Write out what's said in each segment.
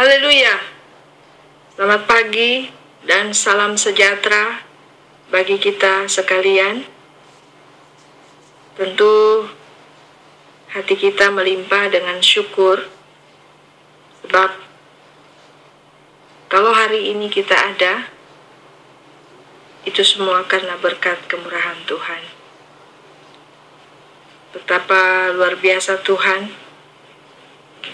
Haleluya. Selamat pagi dan salam sejahtera bagi kita sekalian. Tentu hati kita melimpah dengan syukur sebab kalau hari ini kita ada itu semua karena berkat kemurahan Tuhan. Betapa luar biasa Tuhan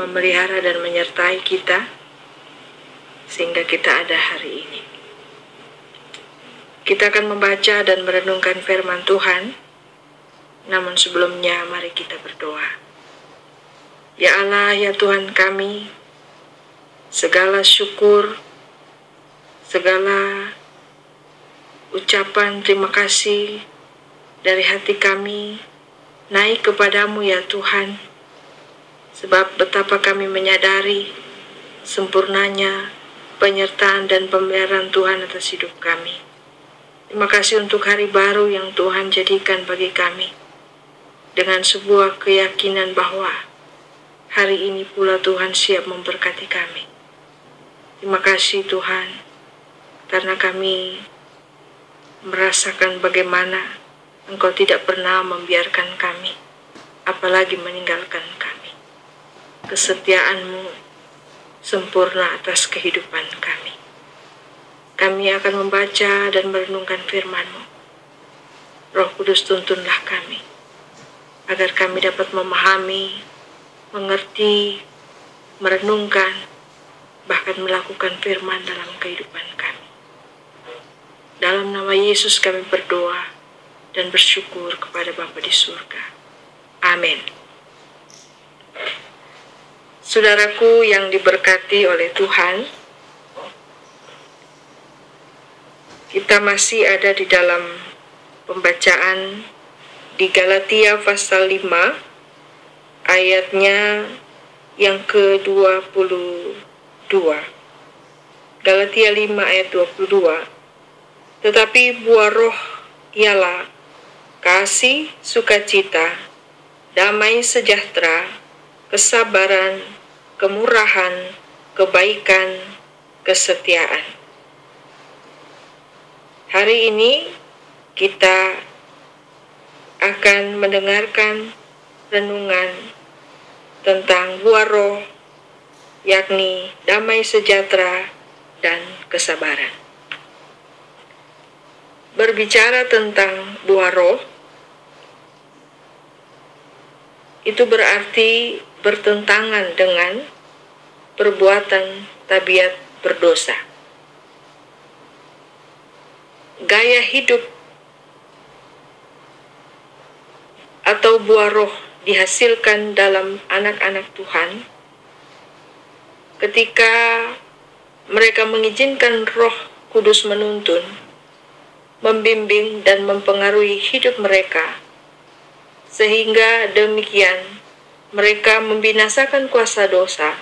memelihara dan menyertai kita sehingga kita ada hari ini. Kita akan membaca dan merenungkan firman Tuhan. Namun sebelumnya mari kita berdoa. Ya Allah, ya Tuhan kami, segala syukur, segala ucapan terima kasih dari hati kami naik kepadamu ya Tuhan sebab betapa kami menyadari sempurnanya penyertaan dan pemeliharaan Tuhan atas hidup kami. Terima kasih untuk hari baru yang Tuhan jadikan bagi kami dengan sebuah keyakinan bahwa hari ini pula Tuhan siap memberkati kami. Terima kasih Tuhan karena kami merasakan bagaimana Engkau tidak pernah membiarkan kami, apalagi meninggalkan kami kesetiaanmu sempurna atas kehidupan kami. Kami akan membaca dan merenungkan firman-Mu. Roh Kudus tuntunlah kami, agar kami dapat memahami, mengerti, merenungkan, bahkan melakukan firman dalam kehidupan kami. Dalam nama Yesus kami berdoa dan bersyukur kepada Bapa di surga. Amin. Saudaraku yang diberkati oleh Tuhan, kita masih ada di dalam pembacaan di Galatia pasal 5 ayatnya yang ke-22. Galatia 5 ayat 22. Tetapi buah roh ialah kasih, sukacita, damai sejahtera, kesabaran, kemurahan, kebaikan, kesetiaan. Hari ini kita akan mendengarkan renungan tentang buah roh, yakni damai sejahtera dan kesabaran. Berbicara tentang buah roh, itu berarti bertentangan dengan perbuatan tabiat berdosa. Gaya hidup atau buah roh dihasilkan dalam anak-anak Tuhan ketika mereka mengizinkan roh kudus menuntun, membimbing dan mempengaruhi hidup mereka sehingga demikian mereka membinasakan kuasa dosa,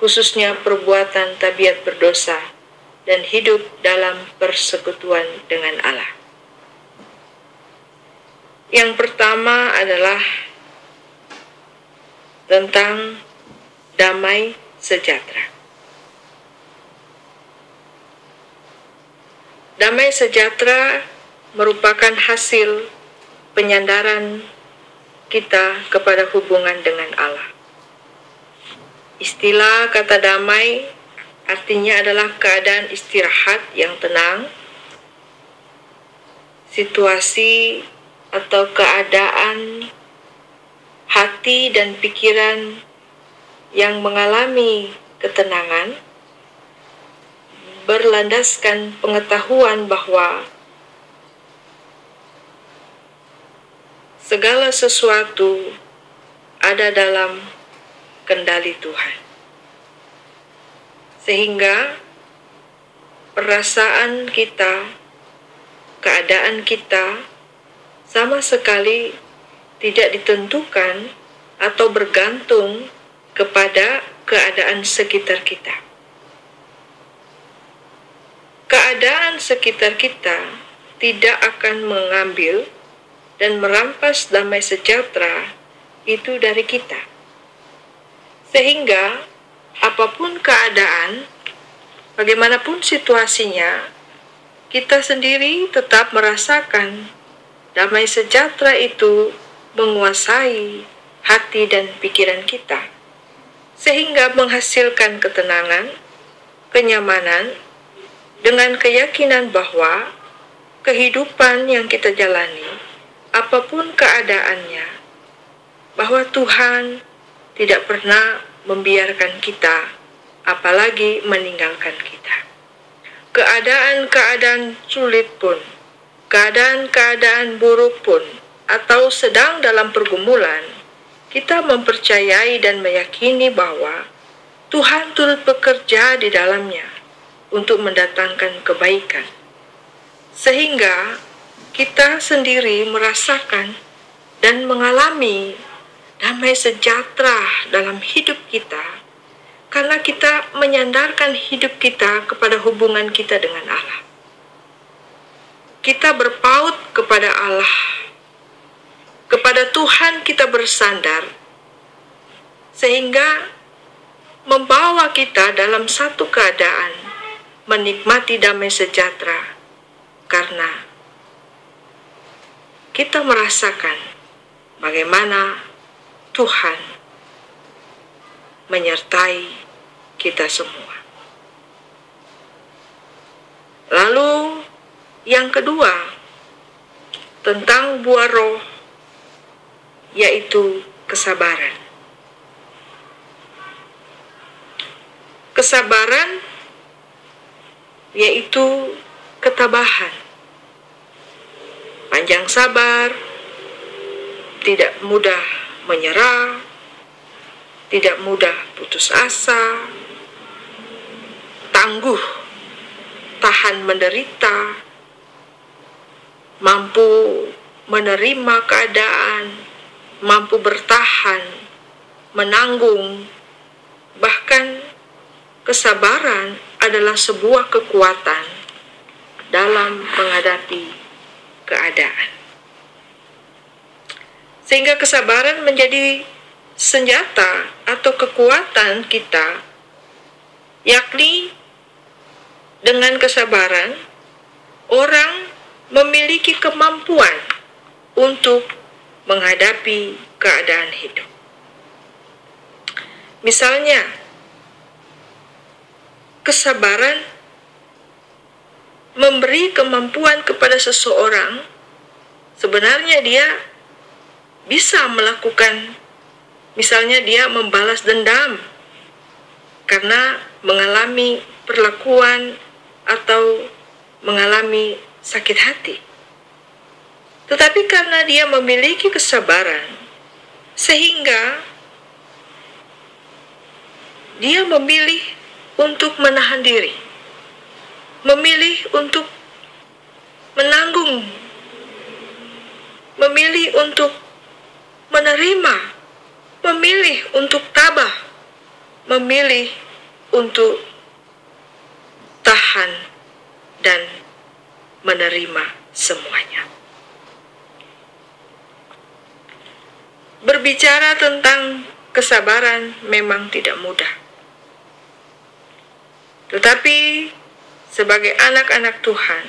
khususnya perbuatan tabiat berdosa, dan hidup dalam persekutuan dengan Allah. Yang pertama adalah tentang damai sejahtera. Damai sejahtera merupakan hasil penyandaran kita kepada hubungan dengan Allah. Istilah kata damai artinya adalah keadaan istirahat yang tenang, situasi atau keadaan hati dan pikiran yang mengalami ketenangan berlandaskan pengetahuan bahwa segala sesuatu ada dalam kendali Tuhan. Sehingga perasaan kita, keadaan kita sama sekali tidak ditentukan atau bergantung kepada keadaan sekitar kita. Keadaan sekitar kita tidak akan mengambil dan merampas damai sejahtera itu dari kita. Sehingga apa pun keadaan, bagaimanapun situasinya, kita sendiri tetap merasakan damai sejahtera itu menguasai hati dan pikiran kita, sehingga menghasilkan ketenangan, kenyamanan, dengan keyakinan bahwa kehidupan yang kita jalani, apa pun keadaannya, bahwa Tuhan tidak pernah membiarkan kita, apalagi meninggalkan kita. Keadaan-keadaan sulit pun, keadaan-keadaan buruk pun, atau sedang dalam pergumulan, kita mempercayai dan meyakini bahwa Tuhan turut bekerja di dalamnya untuk mendatangkan kebaikan, sehingga kita sendiri merasakan dan mengalami damai sejahtera dalam hidup kita karena kita menyandarkan hidup kita kepada hubungan kita dengan Allah. Kita berpaut kepada Allah, kepada Tuhan kita bersandar, sehingga membawa kita dalam satu keadaan menikmati damai sejahtera karena kita merasakan bagaimana Tuhan menyertai kita semua. Lalu, yang kedua, tentang buah roh, yaitu kesabaran. Kesabaran yaitu ketabahan, panjang sabar, tidak mudah menyerah, tidak mudah putus asa, tangguh, tahan menderita, mampu menerima keadaan, mampu bertahan, menanggung, bahkan kesabaran adalah sebuah kekuatan dalam menghadapi keadaan. Sehingga kesabaran menjadi senjata atau kekuatan kita, yakni dengan kesabaran orang memiliki kemampuan untuk menghadapi keadaan hidup. Misalnya, kesabaran memberi kemampuan kepada seseorang, sebenarnya dia bisa melakukan misalnya dia membalas dendam karena mengalami perlakuan atau mengalami sakit hati. Tetapi karena dia memiliki kesabaran sehingga dia memilih untuk menahan diri. Memilih untuk menanggung. Memilih untuk menerima, memilih untuk tabah, memilih untuk tahan dan menerima semuanya. Berbicara tentang kesabaran memang tidak mudah. Tetapi sebagai anak-anak Tuhan,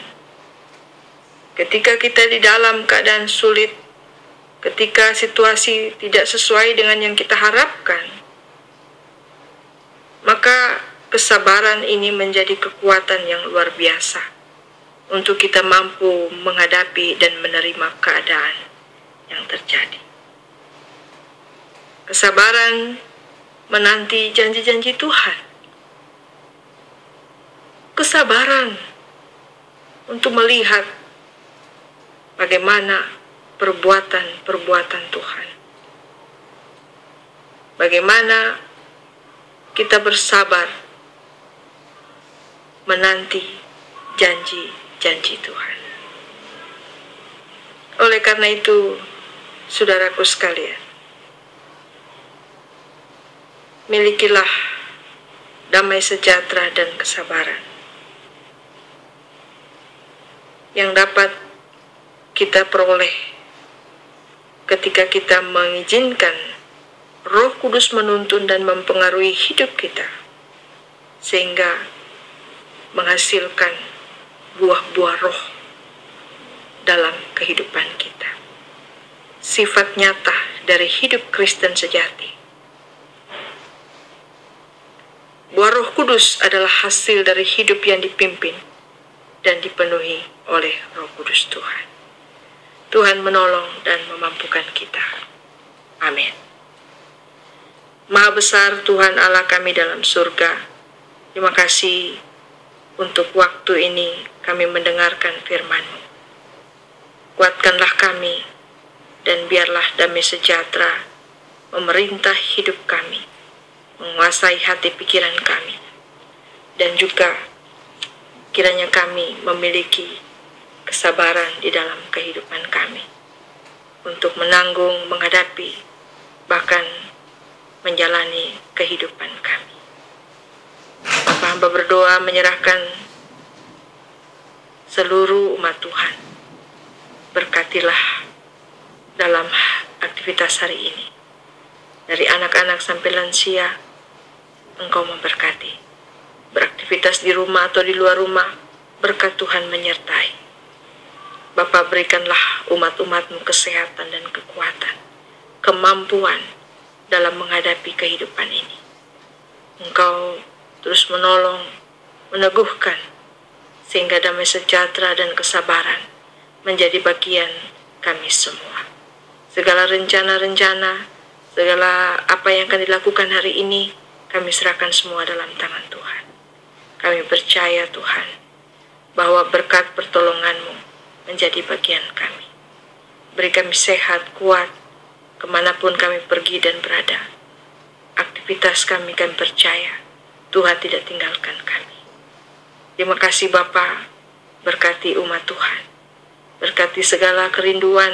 ketika kita di dalam keadaan sulit, ketika situasi tidak sesuai dengan yang kita harapkan, maka kesabaran ini menjadi kekuatan yang luar biasa untuk kita mampu menghadapi dan menerima keadaan yang terjadi. Kesabaran menanti janji-janji Tuhan. Kesabaran untuk melihat bagaimana perbuatan-perbuatan Tuhan. Bagaimana kita bersabar menanti janji-janji Tuhan. Oleh karena itu, saudaraku sekalian, milikilah damai sejahtera dan kesabaran yang dapat kita peroleh ketika kita mengizinkan Roh Kudus menuntun dan mempengaruhi hidup kita, sehingga menghasilkan buah-buah roh dalam kehidupan kita. Sifat nyata dari hidup Kristen sejati. Buah Roh Kudus adalah hasil dari hidup yang dipimpin dan dipenuhi oleh Roh Kudus Tuhan. Tuhan menolong dan memampukan kita. Amin. Maha besar Tuhan Allah kami dalam surga. Terima kasih untuk waktu ini kami mendengarkan firman-Mu. Kuatkanlah kami dan biarlah damai sejahtera memerintah hidup kami, menguasai hati pikiran kami, dan juga kiranya kami memiliki kesabaran di dalam kehidupan kami untuk menanggung, menghadapi, bahkan menjalani kehidupan kami. Bapak hamba berdoa menyerahkan seluruh umat Tuhan. Berkatilah dalam aktivitas hari ini. Dari anak-anak sampai lansia, engkau memberkati. Beraktivitas di rumah atau di luar rumah, berkat Tuhan menyertai Bapak berikanlah umat-umatmu kesehatan dan kekuatan, kemampuan dalam menghadapi kehidupan ini. Engkau terus menolong, meneguhkan, sehingga damai sejahtera dan kesabaran menjadi bagian kami semua. Segala rencana-rencana, segala apa yang akan dilakukan hari ini, kami serahkan semua dalam tangan Tuhan. Kami percaya Tuhan, bahwa berkat pertolonganmu menjadi bagian kami. Beri kami sehat, kuat, ke mana pun kami pergi dan berada. Aktivitas kami kami percaya Tuhan tidak tinggalkan kami. Terima kasih Bapa, berkati umat Tuhan. Berkati segala kerinduan,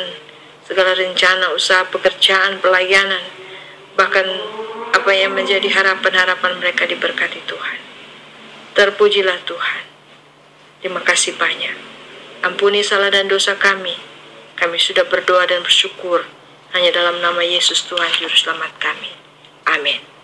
segala rencana, usaha, pekerjaan, pelayanan, bahkan apa yang menjadi harapan-harapan mereka diberkati Tuhan. Terpujilah Tuhan. Terima kasih banyak. Ampuni salah dan dosa kami. Kami sudah berdoa dan bersyukur hanya dalam nama Yesus Tuhan Juru Selamat kami. Amin.